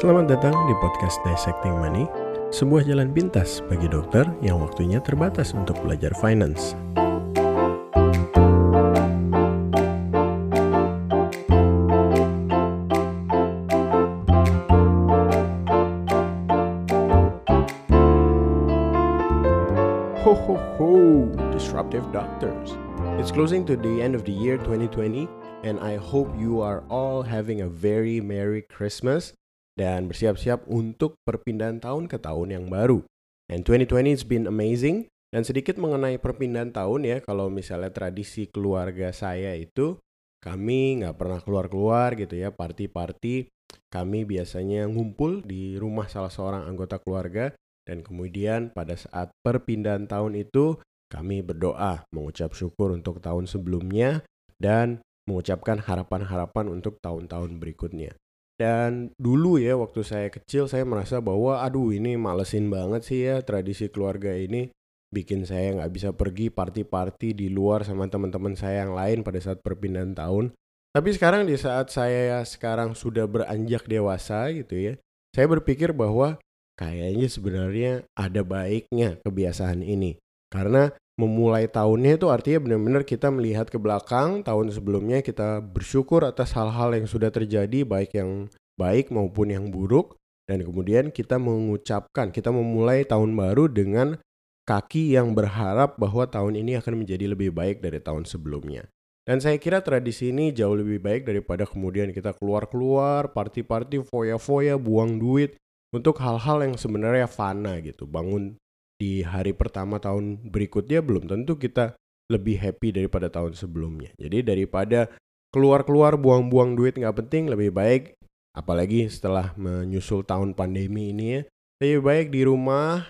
Selamat datang di podcast Dissecting Money, sebuah jalan pintas bagi dokter yang waktunya terbatas untuk belajar finance. Ho ho ho, disruptive doctors. It's closing to the end of the year 2020 and I hope you are all having a very merry Christmas dan bersiap-siap untuk perpindahan tahun ke tahun yang baru. And 2020 has been amazing dan sedikit mengenai perpindahan tahun ya kalau misalnya tradisi keluarga saya itu kami nggak pernah keluar-keluar gitu ya party-party kami biasanya ngumpul di rumah salah seorang anggota keluarga dan kemudian pada saat perpindahan tahun itu kami berdoa mengucap syukur untuk tahun sebelumnya dan mengucapkan harapan-harapan untuk tahun-tahun berikutnya. Dan dulu ya waktu saya kecil saya merasa bahwa aduh ini malesin banget sih ya tradisi keluarga ini bikin saya nggak bisa pergi party-party di luar sama teman-teman saya yang lain pada saat perpindahan tahun. Tapi sekarang di saat saya sekarang sudah beranjak dewasa gitu ya, saya berpikir bahwa kayaknya sebenarnya ada baiknya kebiasaan ini. Karena memulai tahunnya itu artinya benar-benar kita melihat ke belakang tahun sebelumnya kita bersyukur atas hal-hal yang sudah terjadi baik yang baik maupun yang buruk dan kemudian kita mengucapkan kita memulai tahun baru dengan kaki yang berharap bahwa tahun ini akan menjadi lebih baik dari tahun sebelumnya. Dan saya kira tradisi ini jauh lebih baik daripada kemudian kita keluar-keluar, party-party, foya-foya, buang duit, untuk hal-hal yang sebenarnya fana gitu. Bangun di hari pertama tahun berikutnya belum tentu kita lebih happy daripada tahun sebelumnya. Jadi daripada keluar-keluar buang-buang duit nggak penting, lebih baik apalagi setelah menyusul tahun pandemi ini ya, lebih baik di rumah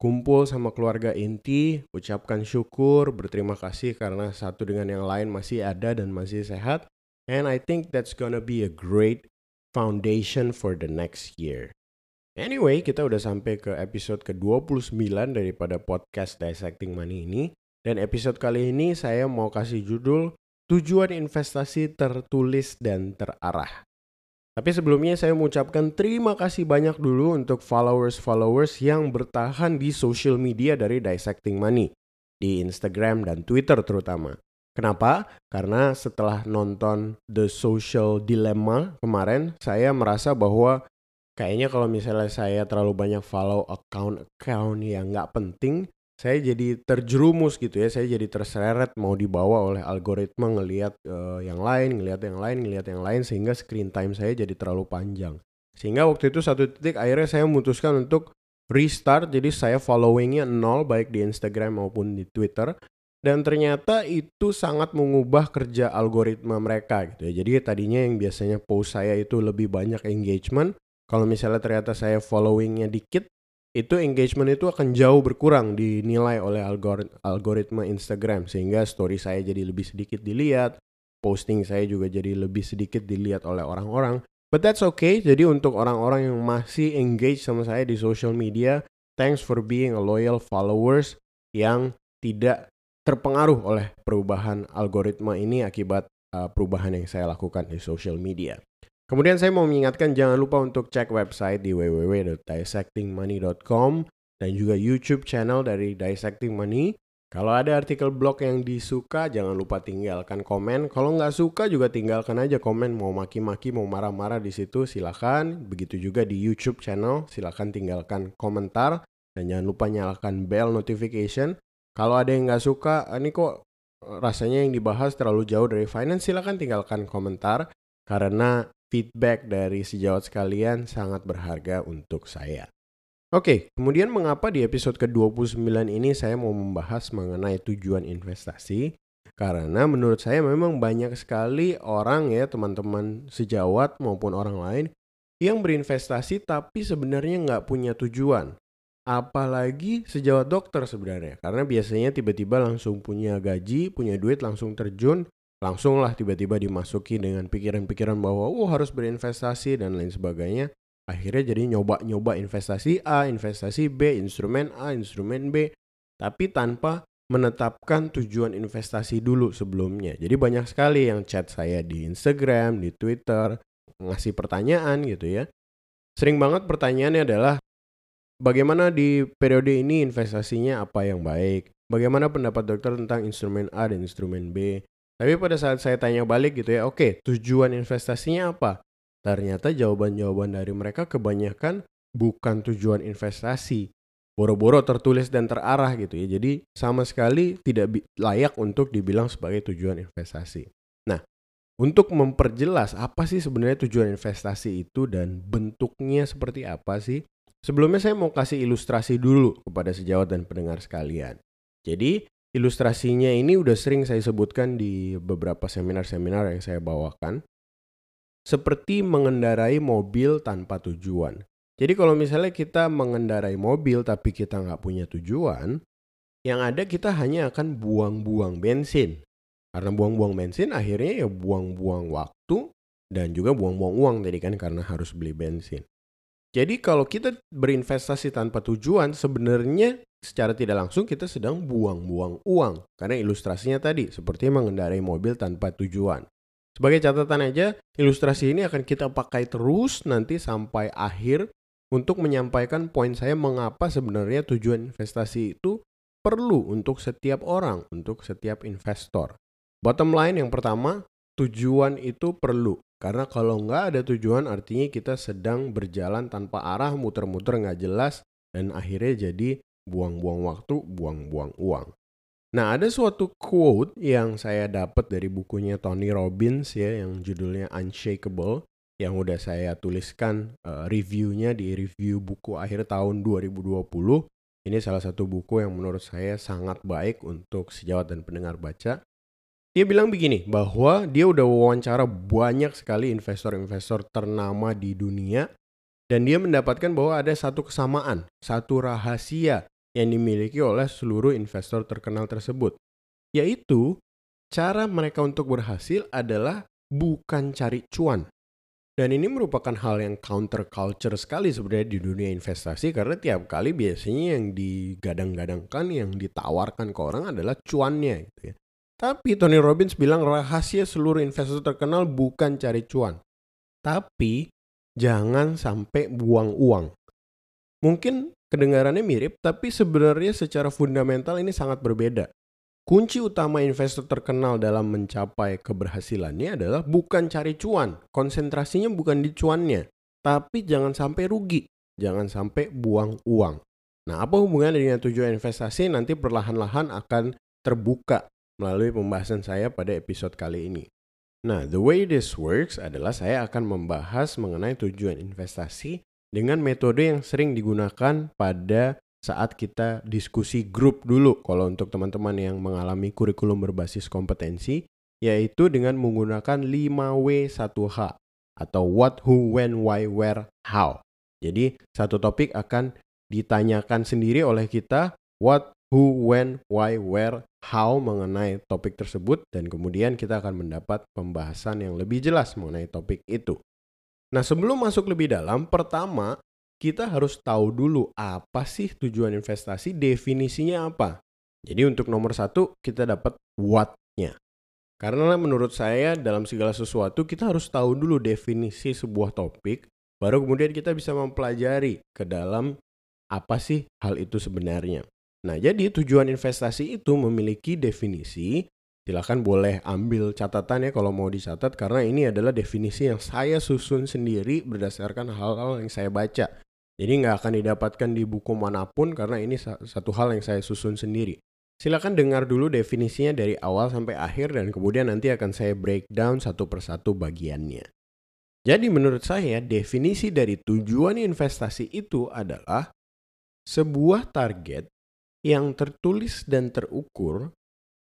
kumpul sama keluarga inti, ucapkan syukur, berterima kasih karena satu dengan yang lain masih ada dan masih sehat. And I think that's gonna be a great foundation for the next year. Anyway, kita udah sampai ke episode ke-29 daripada podcast Dissecting Money ini. Dan episode kali ini saya mau kasih judul Tujuan Investasi Tertulis dan Terarah. Tapi sebelumnya saya mengucapkan terima kasih banyak dulu untuk followers-followers yang bertahan di social media dari Dissecting Money. Di Instagram dan Twitter terutama. Kenapa? Karena setelah nonton The Social Dilemma kemarin, saya merasa bahwa kayaknya kalau misalnya saya terlalu banyak follow account-account yang nggak penting, saya jadi terjerumus gitu ya, saya jadi terseret mau dibawa oleh algoritma ngelihat uh, yang lain, ngelihat yang lain, ngelihat yang lain sehingga screen time saya jadi terlalu panjang. Sehingga waktu itu satu titik akhirnya saya memutuskan untuk restart, jadi saya followingnya nol baik di Instagram maupun di Twitter. Dan ternyata itu sangat mengubah kerja algoritma mereka gitu ya. Jadi tadinya yang biasanya post saya itu lebih banyak engagement, kalau misalnya ternyata saya followingnya dikit, itu engagement itu akan jauh berkurang dinilai oleh algoritma Instagram sehingga story saya jadi lebih sedikit dilihat, posting saya juga jadi lebih sedikit dilihat oleh orang-orang. But that's okay. Jadi untuk orang-orang yang masih engage sama saya di social media, thanks for being a loyal followers yang tidak terpengaruh oleh perubahan algoritma ini akibat uh, perubahan yang saya lakukan di social media. Kemudian saya mau mengingatkan jangan lupa untuk cek website di www.dissectingmoney.com dan juga YouTube channel dari Dissecting Money. Kalau ada artikel blog yang disuka, jangan lupa tinggalkan komen. Kalau nggak suka juga tinggalkan aja komen. Mau maki-maki, mau marah-marah di situ silahkan. Begitu juga di YouTube channel, silahkan tinggalkan komentar. Dan jangan lupa nyalakan bell notification. Kalau ada yang nggak suka, ini kok rasanya yang dibahas terlalu jauh dari finance, silahkan tinggalkan komentar. Karena feedback dari sejawat sekalian sangat berharga untuk saya. Oke, kemudian mengapa di episode ke-29 ini saya mau membahas mengenai tujuan investasi? Karena menurut saya memang banyak sekali orang ya teman-teman sejawat maupun orang lain yang berinvestasi tapi sebenarnya nggak punya tujuan. Apalagi sejawat dokter sebenarnya. Karena biasanya tiba-tiba langsung punya gaji, punya duit langsung terjun langsunglah tiba-tiba dimasuki dengan pikiran-pikiran bahwa oh harus berinvestasi dan lain sebagainya akhirnya jadi nyoba-nyoba investasi A, investasi B, instrumen A, instrumen B tapi tanpa menetapkan tujuan investasi dulu sebelumnya. Jadi banyak sekali yang chat saya di Instagram, di Twitter, ngasih pertanyaan gitu ya. Sering banget pertanyaannya adalah bagaimana di periode ini investasinya apa yang baik? Bagaimana pendapat dokter tentang instrumen A dan instrumen B? Tapi pada saat saya tanya balik gitu ya, oke, tujuan investasinya apa? Ternyata jawaban-jawaban dari mereka kebanyakan bukan tujuan investasi. Boro-boro tertulis dan terarah gitu ya. Jadi sama sekali tidak layak untuk dibilang sebagai tujuan investasi. Nah, untuk memperjelas apa sih sebenarnya tujuan investasi itu dan bentuknya seperti apa sih? Sebelumnya saya mau kasih ilustrasi dulu kepada sejawat dan pendengar sekalian. Jadi ilustrasinya ini udah sering saya sebutkan di beberapa seminar-seminar yang saya bawakan. Seperti mengendarai mobil tanpa tujuan. Jadi kalau misalnya kita mengendarai mobil tapi kita nggak punya tujuan, yang ada kita hanya akan buang-buang bensin karena buang-buang bensin akhirnya ya buang-buang waktu dan juga buang-buang uang tadi kan karena harus beli bensin. Jadi kalau kita berinvestasi tanpa tujuan sebenarnya secara tidak langsung kita sedang buang-buang uang. Karena ilustrasinya tadi seperti mengendarai mobil tanpa tujuan. Sebagai catatan aja, ilustrasi ini akan kita pakai terus nanti sampai akhir untuk menyampaikan poin saya mengapa sebenarnya tujuan investasi itu perlu untuk setiap orang, untuk setiap investor. Bottom line yang pertama, tujuan itu perlu. Karena kalau nggak ada tujuan artinya kita sedang berjalan tanpa arah, muter-muter nggak jelas, dan akhirnya jadi buang-buang waktu, buang-buang uang. Nah ada suatu quote yang saya dapat dari bukunya Tony Robbins ya yang judulnya Unshakable yang udah saya tuliskan uh, reviewnya di review buku akhir tahun 2020. Ini salah satu buku yang menurut saya sangat baik untuk sejawat dan pendengar baca. Dia bilang begini, bahwa dia udah wawancara banyak sekali investor-investor ternama di dunia dan dia mendapatkan bahwa ada satu kesamaan, satu rahasia yang dimiliki oleh seluruh investor terkenal tersebut, yaitu cara mereka untuk berhasil adalah bukan cari cuan. Dan ini merupakan hal yang counter culture sekali sebenarnya di dunia investasi karena tiap kali biasanya yang digadang-gadangkan, yang ditawarkan ke orang adalah cuannya gitu ya. Tapi Tony Robbins bilang rahasia seluruh investor terkenal bukan cari cuan. Tapi jangan sampai buang uang. Mungkin kedengarannya mirip, tapi sebenarnya secara fundamental ini sangat berbeda. Kunci utama investor terkenal dalam mencapai keberhasilannya adalah bukan cari cuan. Konsentrasinya bukan di cuannya. Tapi jangan sampai rugi. Jangan sampai buang uang. Nah, apa hubungannya dengan tujuan investasi? Nanti perlahan-lahan akan terbuka melalui pembahasan saya pada episode kali ini. Nah, the way this works adalah saya akan membahas mengenai tujuan investasi dengan metode yang sering digunakan pada saat kita diskusi grup dulu kalau untuk teman-teman yang mengalami kurikulum berbasis kompetensi yaitu dengan menggunakan 5W1H atau what, who, when, why, where, how. Jadi satu topik akan ditanyakan sendiri oleh kita what, who, when, why, where, how mengenai topik tersebut dan kemudian kita akan mendapat pembahasan yang lebih jelas mengenai topik itu. Nah, sebelum masuk lebih dalam, pertama kita harus tahu dulu apa sih tujuan investasi, definisinya apa. Jadi untuk nomor satu kita dapat what-nya. Karena menurut saya dalam segala sesuatu kita harus tahu dulu definisi sebuah topik, baru kemudian kita bisa mempelajari ke dalam apa sih hal itu sebenarnya. Nah, jadi tujuan investasi itu memiliki definisi. Silahkan boleh ambil catatan ya kalau mau dicatat karena ini adalah definisi yang saya susun sendiri berdasarkan hal-hal yang saya baca. Jadi nggak akan didapatkan di buku mana pun karena ini satu hal yang saya susun sendiri. Silakan dengar dulu definisinya dari awal sampai akhir dan kemudian nanti akan saya breakdown satu persatu bagiannya. Jadi menurut saya definisi dari tujuan investasi itu adalah sebuah target yang tertulis dan terukur,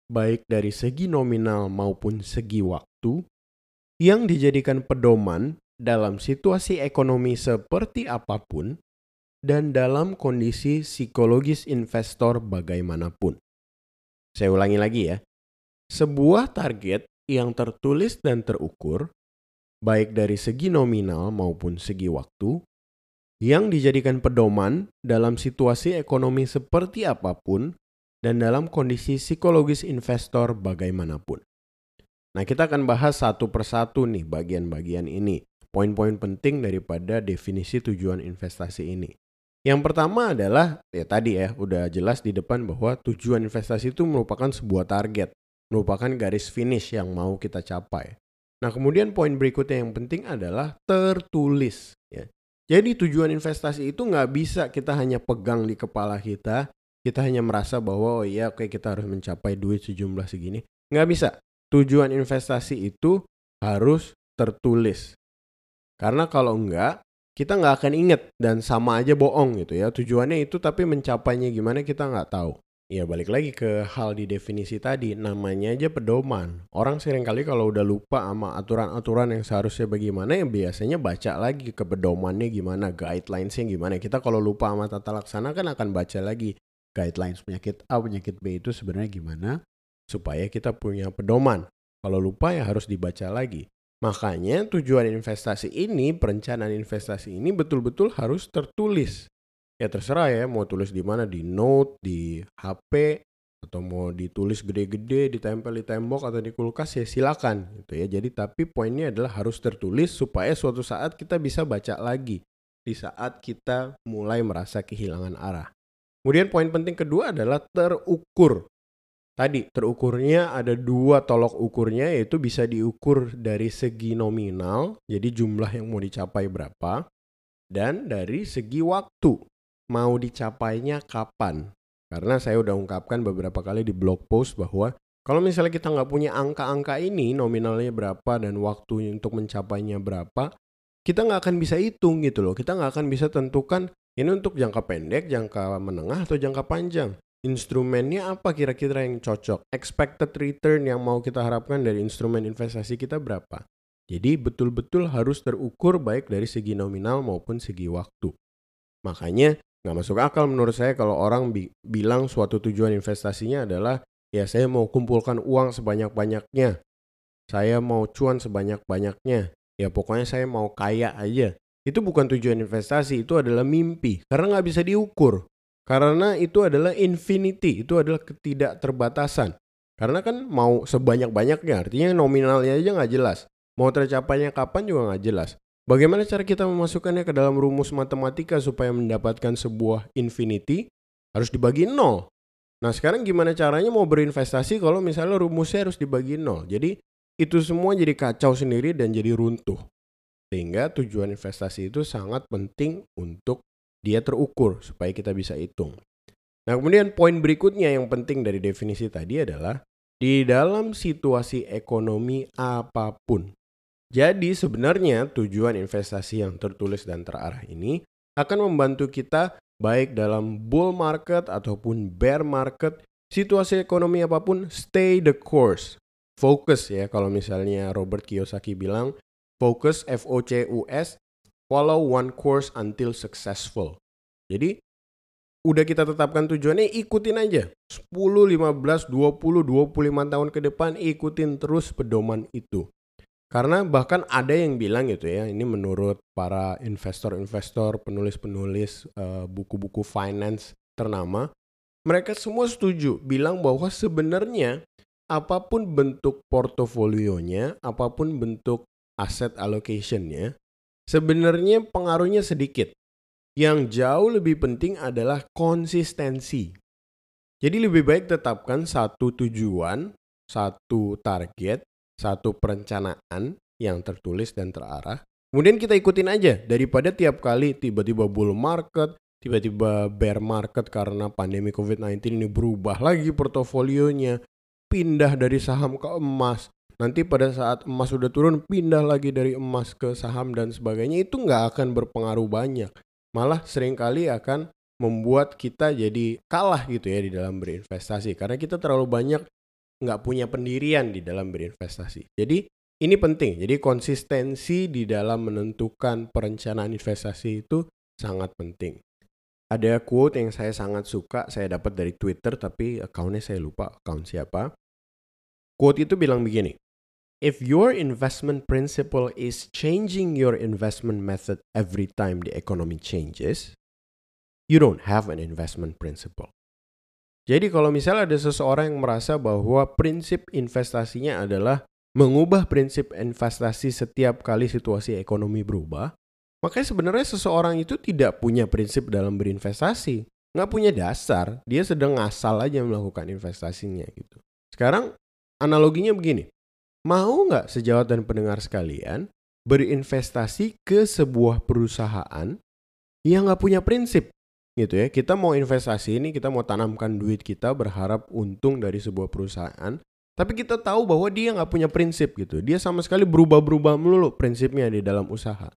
baik dari segi nominal maupun segi waktu, yang dijadikan pedoman dalam situasi ekonomi seperti apa pun dan dalam kondisi psikologis investor bagaimanapun. Saya ulangi lagi ya. Sebuah target yang tertulis dan terukur, baik dari segi nominal maupun segi waktu, yang dijadikan pedoman dalam situasi ekonomi seperti apa pun dan dalam kondisi psikologis investor bagaimanapun. Nah, kita akan bahas satu persatu nih bagian-bagian ini. poin-poin penting daripada definisi tujuan investasi ini. Yang pertama adalah ya tadi ya udah jelas di depan bahwa tujuan investasi itu merupakan sebuah target, merupakan garis finish yang mau kita capai. Nah, kemudian poin berikutnya yang penting adalah tertulis ya. Jadi tujuan investasi itu nggak bisa kita hanya pegang di kepala kita, kita hanya merasa bahwa oh iya oke kita harus mencapai duit sejumlah segini. Nggak bisa. Tujuan investasi itu harus tertulis. Karena kalau enggak, kita nggak akan inget dan sama aja bohong gitu ya. Tujuannya itu tapi mencapainya gimana kita nggak tahu. Ya balik lagi ke hal di definisi tadi, namanya aja pedoman. Orang sering kali kalau udah lupa sama aturan-aturan yang seharusnya bagaimana ya biasanya baca lagi ke pedomannya gimana, guidelinesnya gimana. Kita kalau lupa sama tata laksana kan akan baca lagi guidelines penyakit A, penyakit B itu sebenarnya gimana supaya kita punya pedoman. Kalau lupa ya harus dibaca lagi. Makanya tujuan investasi ini, perencanaan investasi ini betul-betul harus tertulis. Ya terserah ya, mau tulis di mana, di note, di HP, atau mau ditulis gede-gede, ditempel di tembok atau di kulkas ya silakan gitu ya. Jadi tapi poinnya adalah harus tertulis supaya suatu saat kita bisa baca lagi di saat kita mulai merasa kehilangan arah. Kemudian poin penting kedua adalah terukur. Tadi terukurnya ada dua tolok ukurnya yaitu bisa diukur dari segi nominal, jadi jumlah yang mau dicapai berapa, dan dari segi waktu, mau dicapainya kapan. Karena saya udah ungkapkan beberapa kali di blog post bahwa kalau misalnya kita nggak punya angka-angka ini, nominalnya berapa dan waktu untuk mencapainya berapa, kita nggak akan bisa hitung gitu loh. Kita nggak akan bisa tentukan ini untuk jangka pendek, jangka menengah, atau jangka panjang instrumennya apa kira-kira yang cocok? Expected return yang mau kita harapkan dari instrumen investasi kita berapa? Jadi betul-betul harus terukur baik dari segi nominal maupun segi waktu. Makanya nggak masuk akal menurut saya kalau orang bi bilang suatu tujuan investasinya adalah ya saya mau kumpulkan uang sebanyak-banyaknya. Saya mau cuan sebanyak-banyaknya. Ya pokoknya saya mau kaya aja. Itu bukan tujuan investasi, itu adalah mimpi. Karena nggak bisa diukur. Karena itu adalah infinity, itu adalah ketidakterbatasan. Karena kan mau sebanyak-banyaknya, artinya nominalnya aja nggak jelas. Mau tercapainya kapan juga nggak jelas. Bagaimana cara kita memasukkannya ke dalam rumus matematika supaya mendapatkan sebuah infinity? Harus dibagi nol. Nah sekarang gimana caranya mau berinvestasi kalau misalnya rumusnya harus dibagi nol? Jadi itu semua jadi kacau sendiri dan jadi runtuh. Sehingga tujuan investasi itu sangat penting untuk dia terukur supaya kita bisa hitung. Nah, kemudian poin berikutnya yang penting dari definisi tadi adalah di dalam situasi ekonomi apa pun. Jadi sebenarnya tujuan investasi yang tertulis dan terarah ini akan membantu kita baik dalam bull market ataupun bear market, situasi ekonomi apa pun, stay the course. Fokus ya kalau misalnya Robert Kiyosaki bilang, focus F O C U S follow one course until successful. Jadi udah kita tetapkan tujuannya ikutin aja 10, 15, 20, 25 tahun ke depan ikutin terus pedoman itu. Karena bahkan ada yang bilang gitu ya, ini menurut para investor-investor, penulis-penulis uh, buku-buku finance ternama, mereka semua setuju bilang bahwa sebenarnya apa pun bentuk portofolionya, apa pun bentuk aset allocationnya, sebenarnya pengaruhnya sedikit. Yang jauh lebih penting adalah konsistensi. Jadi lebih baik tetapkan satu tujuan, satu target, satu perencanaan yang tertulis dan terarah. Kemudian kita ikutin aja daripada tiap kali tiba-tiba bull market, tiba-tiba bear market karena pandemi COVID-19 ini berubah lagi portofolionya, pindah dari saham ke emas, nanti pada saat emas sudah turun pindah lagi dari emas ke saham dan sebagainya itu nggak akan berpengaruh banyak. Malah sering kali akan membuat kita jadi kalah gitu ya di dalam berinvestasi. Karena kita terlalu banyak nggak punya pendirian di dalam berinvestasi. Jadi ini penting. Jadi konsistensi di dalam menentukan perencanaan investasi itu sangat penting. Ada quote yang saya sangat suka saya dapat dari Twitter tapi akunnya saya lupa akun siapa. Quote itu bilang begini if your investment principle is changing your investment method every time the economy changes, you don't have an investment principle. Jadi kalau misalnya ada seseorang yang merasa bahwa prinsip investasinya adalah mengubah prinsip investasi setiap kali situasi ekonomi berubah, makanya sebenarnya seseorang itu tidak punya prinsip dalam berinvestasi. Nggak punya dasar, dia sedang ngasal aja melakukan investasinya gitu. Sekarang analoginya begini, mau nggak sejawat dan pendengar sekalian berinvestasi ke sebuah perusahaan yang nggak punya prinsip gitu ya. Kita mau investasi ini, kita mau tanamkan duit kita berharap untung dari sebuah perusahaan. Tapi kita tahu bahwa dia nggak punya prinsip gitu. Dia sama sekali berubah-berubah melulu prinsipnya di dalam usaha.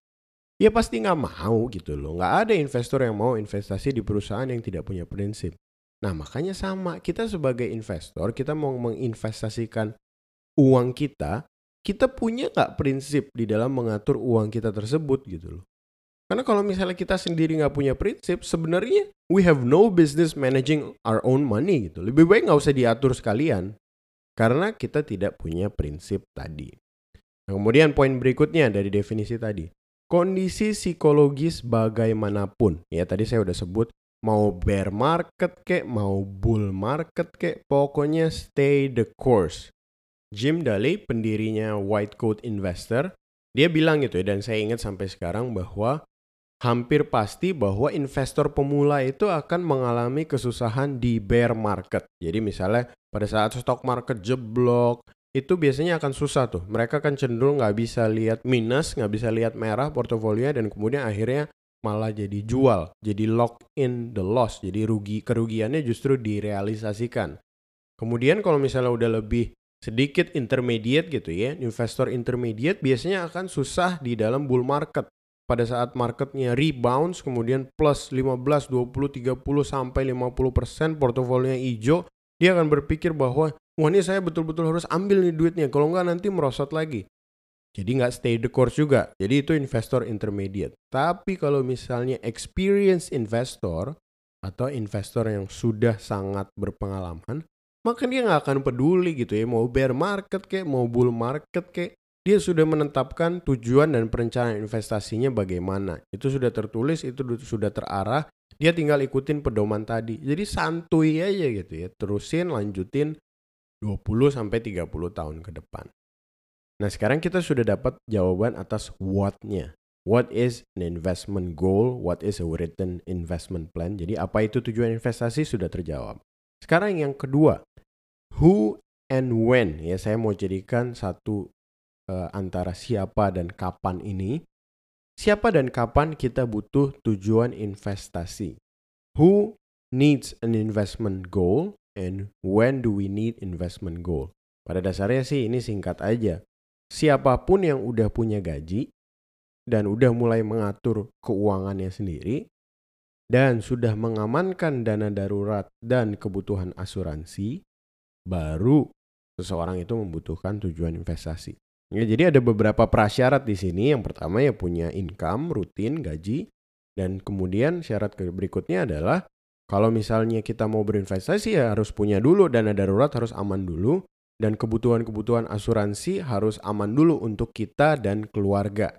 Ya pasti nggak mau gitu loh. Nggak ada investor yang mau investasi di perusahaan yang tidak punya prinsip. Nah makanya sama. Kita sebagai investor, kita mau menginvestasikan uang kita. Kita punya nggak prinsip di dalam mengatur uang kita tersebut gitu loh. Karena kalau misalnya kita sendiri nggak punya prinsip, sebenarnya we have no business managing our own money gitu. Lebih baik nggak usah diatur sekalian. Karena kita tidak punya prinsip tadi. Nah, kemudian poin berikutnya dari definisi tadi. Kondisi psikologis bagaimanapun. Ya tadi saya udah sebut mau bear market kek, mau bull market kek, pokoknya stay the course. Jim Daly, pendirinya White Coat Investor, dia bilang gitu ya, dan saya ingat sampai sekarang bahwa hampir pasti bahwa investor pemula itu akan mengalami kesusahan di bear market. Jadi misalnya pada saat stock market jeblok, itu biasanya akan susah tuh. Mereka kan cenderung nggak bisa lihat minus, nggak bisa lihat merah portofolionya dan kemudian akhirnya malah jadi jual, jadi lock in the loss, jadi rugi kerugiannya justru direalisasikan. Kemudian kalau misalnya udah lebih sedikit intermediate gitu ya, investor intermediate biasanya akan susah di dalam bull market pada saat marketnya rebounds kemudian plus 15, 20, 30 sampai 50% portofolionya hijau, dia akan berpikir bahwa wah ini saya betul-betul harus ambil nih duitnya kalau nggak nanti merosot lagi. Jadi nggak stay the course juga. Jadi itu investor intermediate. Tapi kalau misalnya experience investor atau investor yang sudah sangat berpengalaman, maka dia nggak akan peduli gitu ya mau bear market kayak mau bull market kayak dia sudah menetapkan tujuan dan perencanaan investasinya bagaimana. Itu sudah tertulis, itu sudah terarah. Dia tinggal ikutin pedoman tadi. Jadi santuy aja gitu ya. Terusin, lanjutin 20 sampai 30 tahun ke depan. Nah, sekarang kita sudah dapat jawaban atas what-nya. What is an investment goal? What is a written investment plan? Jadi apa itu tujuan investasi sudah terjawab. Sekarang yang kedua, who and when ya saya mau jadikan satu uh, antara siapa dan kapan ini. Siapa dan kapan kita butuh tujuan investasi? Who needs an investment goal and when do we need investment goal? Pada dasarnya sih ini singkat aja. Siapa pun yang udah punya gaji dan udah mulai mengatur keuangannya sendiri dan sudah mengamankan dana darurat dan kebutuhan asuransi, baru seseorang itu membutuhkan tujuan investasi. Ya, jadi ada beberapa prasyarat di sini. Yang pertama ya punya income rutin, gaji. Dan kemudian syarat berikutnya adalah kalau misalnya kita mau berinvestasi ya harus punya dulu dana darurat harus aman dulu dan kebutuhan-kebutuhan asuransi harus aman dulu untuk kita dan keluarga.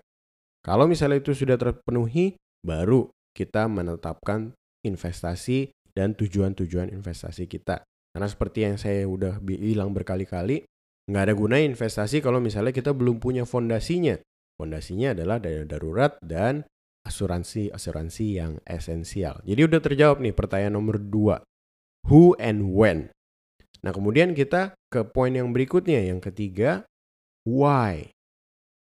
Kalau misalnya itu sudah terpenuhi, baru kita menetapkan investasi dan tujuan-tujuan investasi kita. Karena seperti yang saya udah bilang berkali-kali, Nggak ada guna investasi kalau misalnya kita belum punya fondasinya. Fondasinya adalah dana darurat dan asuransi-asuransi yang esensial. Jadi udah terjawab nih pertanyaan nomor dua. Who and when? Nah kemudian kita ke poin yang berikutnya. Yang ketiga, why?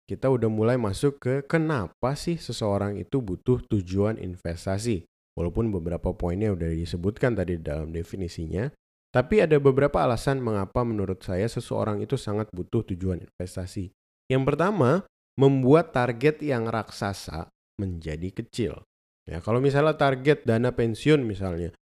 Kita udah mulai masuk ke kenapa sih seseorang itu butuh tujuan investasi. Walaupun beberapa poinnya udah disebutkan tadi dalam definisinya. Tapi ada beberapa alasan mengapa menurut saya seseorang itu sangat butuh tujuan investasi. Yang pertama, membuat target yang raksasa menjadi kecil. Ya, kalau misalnya target dana pensiun misalnya,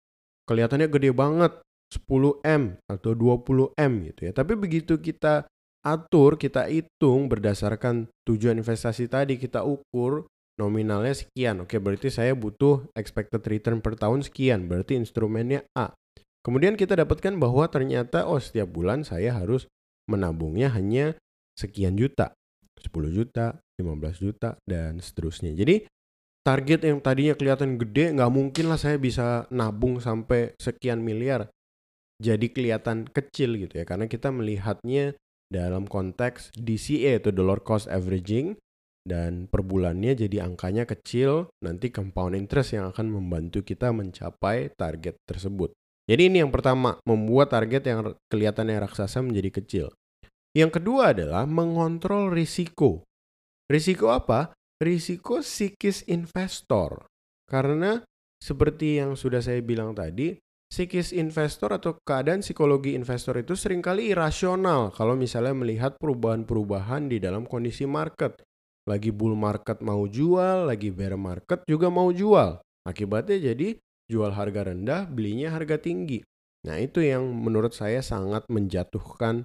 kelihatannya gede banget, 10M atau 20M gitu ya. Tapi begitu kita atur, kita hitung berdasarkan tujuan investasi tadi, kita ukur nominalnya sekian. Oke, berarti saya butuh expected return per tahun sekian. Berarti instrumennya A. Kemudian kita dapatkan bahwa ternyata oh setiap bulan saya harus menabungnya hanya sekian juta. 10 juta, 15 juta, dan seterusnya. Jadi target yang tadinya kelihatan gede, nggak mungkin lah saya bisa nabung sampai sekian miliar. Jadi kelihatan kecil gitu ya, karena kita melihatnya dalam konteks DCA atau dollar cost averaging dan per bulannya jadi angkanya kecil, nanti compound interest yang akan membantu kita mencapai target tersebut. Jadi ini yang pertama, membuat target yang kelihatannya raksasa menjadi kecil. Yang kedua adalah mengontrol risiko. Risiko apa? Risiko psikis investor. Karena seperti yang sudah saya bilang tadi, psikis investor atau keadaan psikologi investor itu sering kali irasional kalau misalnya melihat perubahan-perubahan di dalam kondisi market lagi bull market mau jual, lagi bear market juga mau jual. Akibatnya jadi jual harga rendah, belinya harga tinggi. Nah, itu yang menurut saya sangat menjatuhkan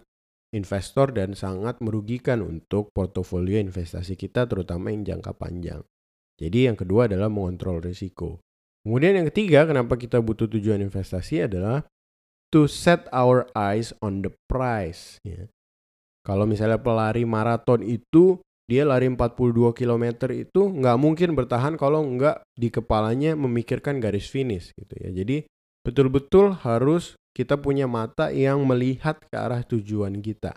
investor dan sangat merugikan untuk portofolio investasi kita terutama yang jangka panjang. Jadi yang kedua adalah mengontrol risiko. Kemudian yang ketiga, kenapa kita butuh tujuan investasi adalah to set our eyes on the price. Ya. Kalau misalnya pelari maraton itu dia lari 42 km itu nggak mungkin bertahan kalau nggak di kepalanya memikirkan garis finish gitu ya. Jadi betul-betul harus kita punya mata yang melihat ke arah tujuan kita.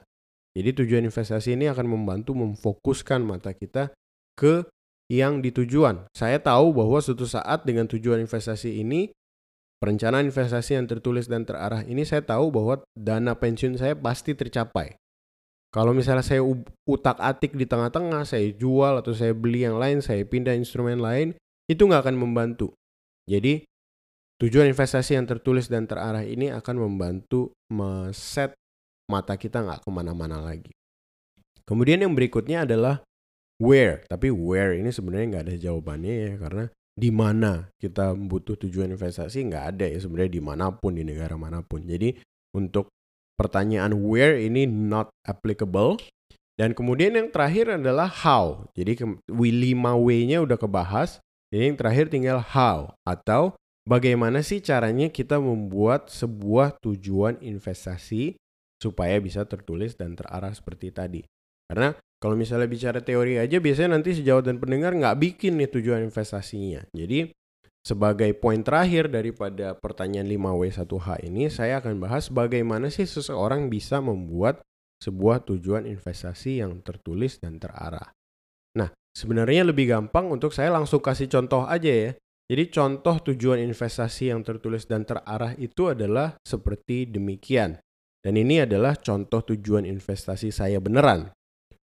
Jadi tujuan investasi ini akan membantu memfokuskan mata kita ke yang ditujuan. Saya tahu bahwa suatu saat dengan tujuan investasi ini, perencanaan investasi yang tertulis dan terarah ini saya tahu bahwa dana pensiun saya pasti tercapai. Kalau misalnya saya utak-atik di tengah-tengah, saya jual atau saya beli yang lain, saya pindah instrumen lain, itu nggak akan membantu. Jadi tujuan investasi yang tertulis dan terarah ini akan membantu meset mata kita nggak ke mana-mana lagi. Kemudian yang berikutnya adalah where. Tapi where ini sebenarnya nggak ada jawabannya ya karena di mana kita butuh tujuan investasi nggak ada ya sebenarnya di mana pun di negara mana pun. Jadi untuk pertanyaan where ini not applicable. Dan kemudian yang terakhir adalah how. Jadi we 5W-nya udah kebahas. Jadi yang terakhir tinggal how atau bagaimana sih caranya kita membuat sebuah tujuan investasi supaya bisa tertulis dan terarah seperti tadi. Karena kalau misalnya bicara teori aja biasanya nanti sejauh dan pendengar nggak bikin nih tujuan investasinya. Jadi sebagai poin terakhir daripada pertanyaan 5W1H ini, saya akan bahas bagaimana sih seseorang bisa membuat sebuah tujuan investasi yang tertulis dan terarah. Nah, sebenarnya lebih gampang untuk saya langsung kasih contoh aja ya. Jadi contoh tujuan investasi yang tertulis dan terarah itu adalah seperti demikian. Dan ini adalah contoh tujuan investasi saya beneran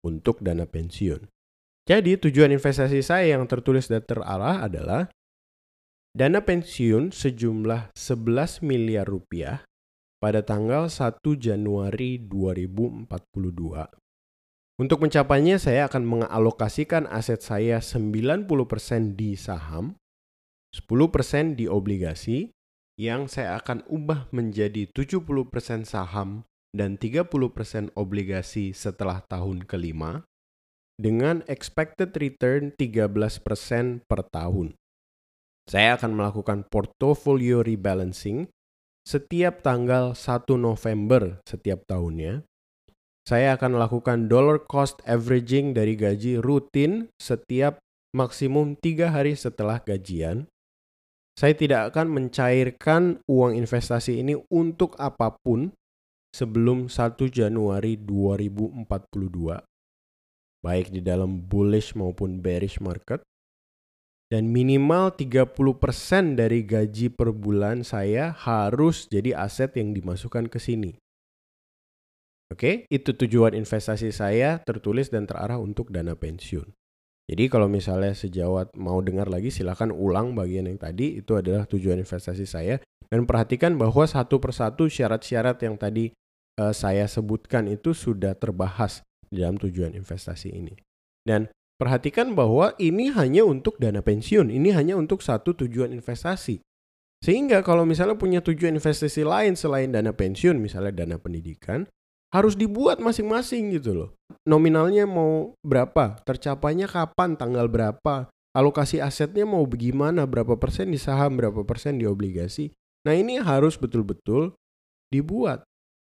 untuk dana pensiun. Jadi tujuan investasi saya yang tertulis dan terarah adalah dana pensiun sejumlah 11 miliar rupiah pada tanggal 1 Januari 2042. Untuk mencapainya saya akan mengalokasikan aset saya 90% di saham, 10% di obligasi, yang saya akan ubah menjadi 70% saham dan 30% obligasi setelah tahun kelima, dengan expected return 13% per tahun. Saya akan melakukan portfolio rebalancing setiap tanggal 1 November setiap tahunnya. Saya akan melakukan dollar cost averaging dari gaji rutin setiap maksimum tiga hari setelah gajian. Saya tidak akan mencairkan uang investasi ini untuk apa pun sebelum 1 Januari 2042, baik di dalam bullish maupun bearish market dan minimal 30% dari gaji per bulan saya harus jadi aset yang dimasukkan ke sini. Oke, itu tujuan investasi saya tertulis dan terarah untuk dana pensiun. Jadi kalau misalnya sejawat mau dengar lagi silahkan ulang bagian yang tadi itu adalah tujuan investasi saya dan perhatikan bahwa satu persatu syarat-syarat yang tadi uh, saya sebutkan itu sudah terbahas dalam tujuan investasi ini. Dan Perhatikan bahwa ini hanya untuk dana pensiun, ini hanya untuk satu tujuan investasi. Sehingga kalau misalnya punya tujuan investasi lain selain dana pensiun, misalnya dana pendidikan, harus dibuat masing-masing gitu loh. Nominalnya mau berapa, tercapainya kapan, tanggal berapa, alokasi asetnya mau bagaimana, berapa persen di saham, berapa persen di obligasi. Nah ini harus betul-betul dibuat.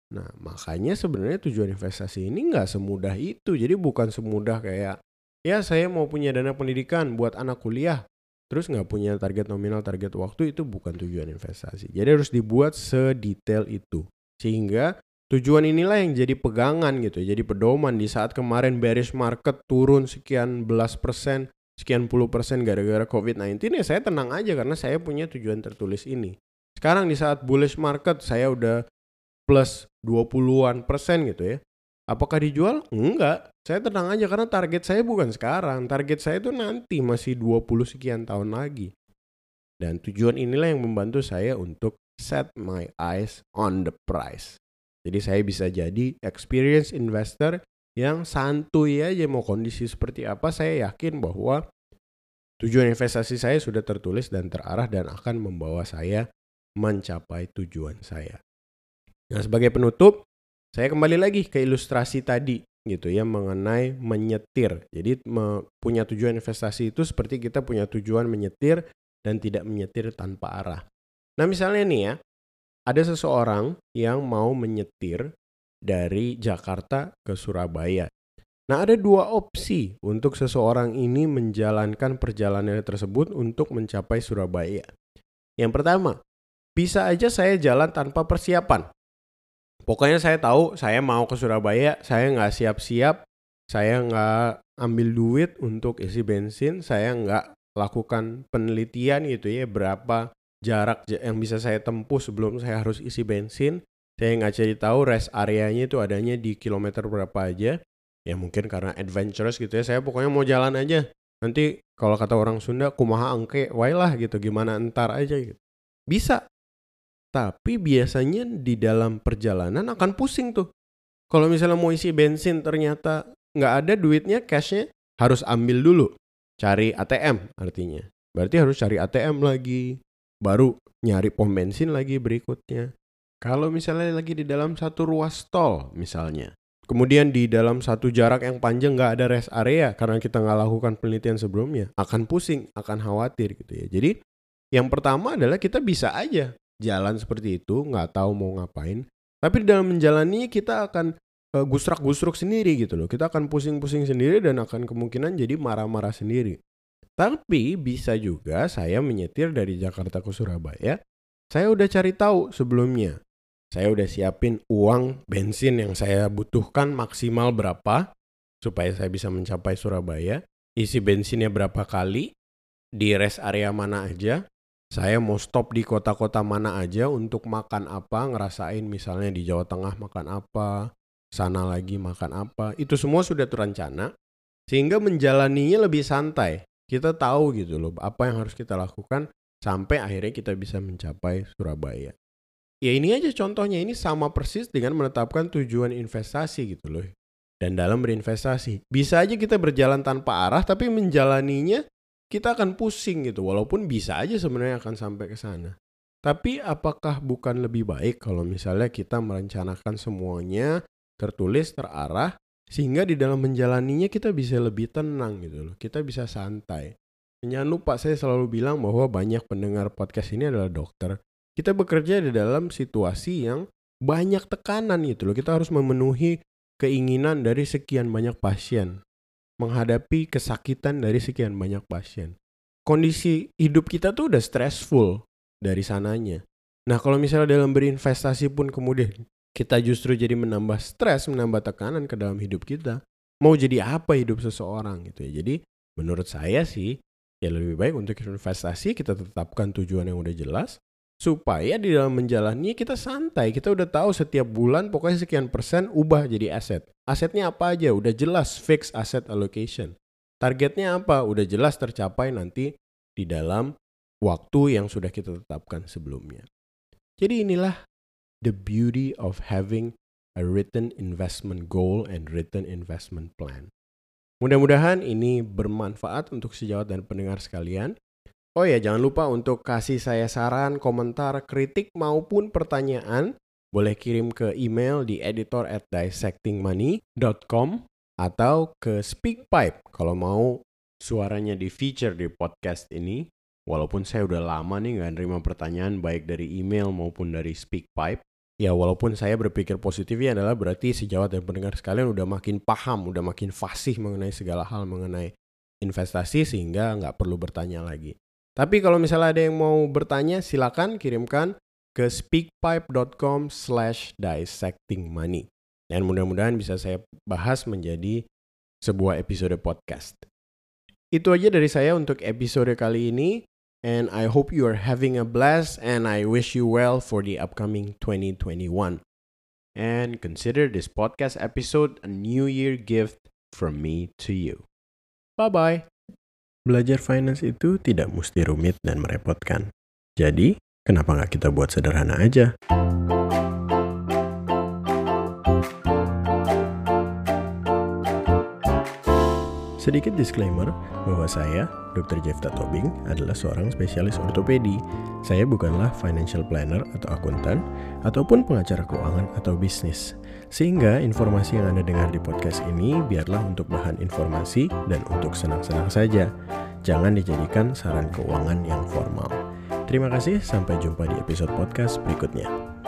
Nah makanya sebenarnya tujuan investasi ini nggak semudah itu. Jadi bukan semudah kayak ya saya mau punya dana pendidikan buat anak kuliah terus nggak punya target nominal target waktu itu bukan tujuan investasi jadi harus dibuat sedetail itu sehingga Tujuan inilah yang jadi pegangan gitu, jadi pedoman di saat kemarin bearish market turun sekian belas persen, sekian puluh persen gara-gara COVID-19 ya saya tenang aja karena saya punya tujuan tertulis ini. Sekarang di saat bullish market saya udah plus 20-an persen gitu ya. Apakah dijual? Enggak. Saya tenang aja karena target saya bukan sekarang. Target saya itu nanti masih 20 sekian tahun lagi. Dan tujuan inilah yang membantu saya untuk set my eyes on the price. Jadi saya bisa jadi experience investor yang santuy aja mau kondisi seperti apa saya yakin bahwa tujuan investasi saya sudah tertulis dan terarah dan akan membawa saya mencapai tujuan saya. Nah, sebagai penutup, saya kembali lagi ke ilustrasi tadi gitu ya mengenai menyetir. Jadi punya tujuan investasi itu seperti kita punya tujuan menyetir dan tidak menyetir tanpa arah. Nah, misalnya nih ya, ada seseorang yang mau menyetir dari Jakarta ke Surabaya. Nah, ada dua opsi untuk seseorang ini menjalankan perjalanan tersebut untuk mencapai Surabaya. Yang pertama, bisa aja saya jalan tanpa persiapan. Pokoknya saya tahu saya mau ke Surabaya, saya nggak siap-siap, saya nggak ambil duit untuk isi bensin, saya nggak lakukan penelitian gitu ya berapa jarak yang bisa saya tempuh sebelum saya harus isi bensin. Saya nggak cari tahu rest areanya itu adanya di kilometer berapa aja. Ya mungkin karena adventurous gitu ya. Saya pokoknya mau jalan aja. Nanti kalau kata orang Sunda, kumaha angke, why lah gitu. Gimana entar aja gitu. Bisa. Tapi biasanya di dalam perjalanan akan pusing tuh. Kalau misalnya mau isi bensin ternyata nggak ada duitnya, cashnya harus ambil dulu. Cari ATM artinya. Berarti harus cari ATM lagi, baru nyari pom bensin lagi berikutnya. Kalau misalnya lagi di dalam satu ruas tol misalnya, kemudian di dalam satu jarak yang panjang nggak ada rest area karena kita nggak lakukan penelitian sebelumnya, akan pusing, akan khawatir gitu ya. Jadi yang pertama adalah kita bisa aja jalan seperti itu, nggak tahu mau ngapain, tapi dalam menjalani kita akan uh, gusrak-gusruk sendiri gitu loh. Kita akan pusing-pusing sendiri dan akan kemungkinan jadi marah-marah sendiri. Tapi bisa juga saya menyetir dari Jakarta ke Surabaya. Saya udah cari tahu sebelumnya. Saya udah siapin uang bensin yang saya butuhkan maksimal berapa supaya saya bisa mencapai Surabaya. Isi bensinnya berapa kali, di rest area mana aja, saya mau stop di kota-kota mana aja untuk makan apa, ngerasain misalnya di Jawa Tengah makan apa, sana lagi makan apa. Itu semua sudah terencana sehingga menjalaninya lebih santai kita tahu gitu loh apa yang harus kita lakukan sampai akhirnya kita bisa mencapai Surabaya. Ya ini aja contohnya ini sama persis dengan menetapkan tujuan investasi gitu loh. Dan dalam berinvestasi bisa aja kita berjalan tanpa arah tapi menjalaninya kita akan pusing gitu walaupun bisa aja sebenarnya akan sampai ke sana. Tapi apakah bukan lebih baik kalau misalnya kita merencanakan semuanya tertulis terarah sehingga di dalam menjalaninya kita bisa lebih tenang gitu loh. Kita bisa santai. Jangan lupa saya selalu bilang bahwa banyak pendengar podcast ini adalah dokter. Kita bekerja di dalam situasi yang banyak tekanan gitu loh. Kita harus memenuhi keinginan dari sekian banyak pasien. Menghadapi kesakitan dari sekian banyak pasien. Kondisi hidup kita tuh udah stressful dari sananya. Nah kalau misalnya dalam berinvestasi pun kemudian kita justru jadi menambah stres, menambah tekanan ke dalam hidup kita. Mau jadi apa hidup seseorang gitu ya. Jadi menurut saya sih ya lebih baik untuk investasi kita tetapkan tujuan yang udah jelas supaya di dalam menjalani kita santai. Kita udah tahu setiap bulan pokoknya sekian persen ubah jadi aset. Asetnya apa aja? Udah jelas fixed asset allocation. Targetnya apa? Udah jelas tercapai nanti di dalam waktu yang sudah kita tetapkan sebelumnya. Jadi inilah the beauty of having a written investment goal and written investment plan. Mudah-mudahan ini bermanfaat untuk sejawat dan pendengar sekalian. Oh ya, jangan lupa untuk kasih saya saran, komentar, kritik maupun pertanyaan. Boleh kirim ke email di editor at dissectingmoney.com atau ke SpeakPipe kalau mau suaranya di feature di podcast ini. Walaupun saya udah lama nih nggak nerima pertanyaan baik dari email maupun dari SpeakPipe ya walaupun saya berpikir positifnya adalah berarti sejawat dan pendengar sekalian udah makin paham, udah makin fasih mengenai segala hal mengenai investasi sehingga nggak perlu bertanya lagi. Tapi kalau misalnya ada yang mau bertanya silakan kirimkan ke speakpipe.com slash dissecting money. Dan mudah-mudahan bisa saya bahas menjadi sebuah episode podcast. Itu aja dari saya untuk episode kali ini. And I hope you are having a blast and I wish you well for the upcoming 2021. And consider this podcast episode a New Year gift from me to you. Bye-bye. Belajar finance itu tidak mesti rumit dan merepotkan. Jadi, kenapa nggak kita buat sederhana aja? Sedikit disclaimer bahwa saya, Dr. Jefta Tobing, adalah seorang spesialis ortopedi. Saya bukanlah financial planner atau akuntan, ataupun pengacara keuangan atau bisnis. Sehingga informasi yang Anda dengar di podcast ini biarlah untuk bahan informasi dan untuk senang-senang saja. Jangan dijadikan saran keuangan yang formal. Terima kasih, sampai jumpa di episode podcast berikutnya.